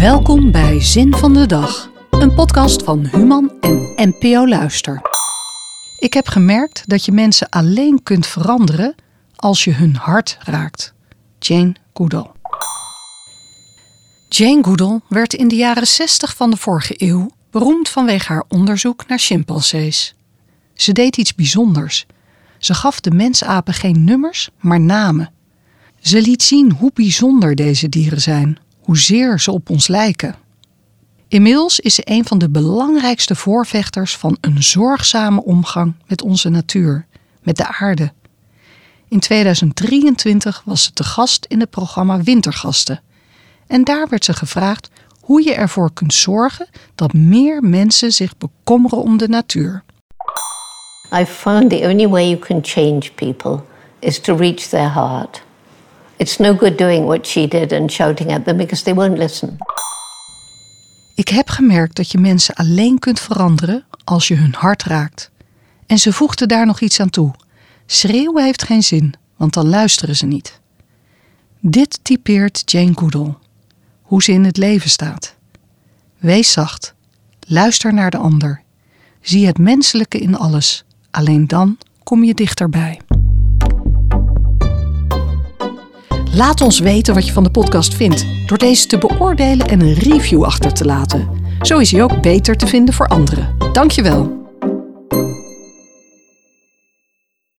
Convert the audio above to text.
Welkom bij Zin van de Dag, een podcast van Human en NPO Luister. Ik heb gemerkt dat je mensen alleen kunt veranderen als je hun hart raakt. Jane Goodall. Jane Goodall werd in de jaren 60 van de vorige eeuw beroemd vanwege haar onderzoek naar chimpansees. Ze deed iets bijzonders. Ze gaf de mensapen geen nummers, maar namen. Ze liet zien hoe bijzonder deze dieren zijn, hoezeer ze op ons lijken. Inmiddels is ze een van de belangrijkste voorvechters van een zorgzame omgang met onze natuur, met de aarde. In 2023 was ze te gast in het programma Wintergasten. En daar werd ze gevraagd hoe je ervoor kunt zorgen dat meer mensen zich bekommeren om de natuur. I found the only way you can change people is to reach their heart. It's no good doing what she did and shouting at them because they won't listen. Ik heb gemerkt dat je mensen alleen kunt veranderen als je hun hart raakt. En ze voegde daar nog iets aan toe. Schreeuwen heeft geen zin, want dan luisteren ze niet. Dit typeert Jane Goodall. Hoe ze in het leven staat. Wees zacht. Luister naar de ander. Zie het menselijke in alles. Alleen dan kom je dichterbij. Laat ons weten wat je van de podcast vindt door deze te beoordelen en een review achter te laten. Zo is hij ook beter te vinden voor anderen. Dankjewel.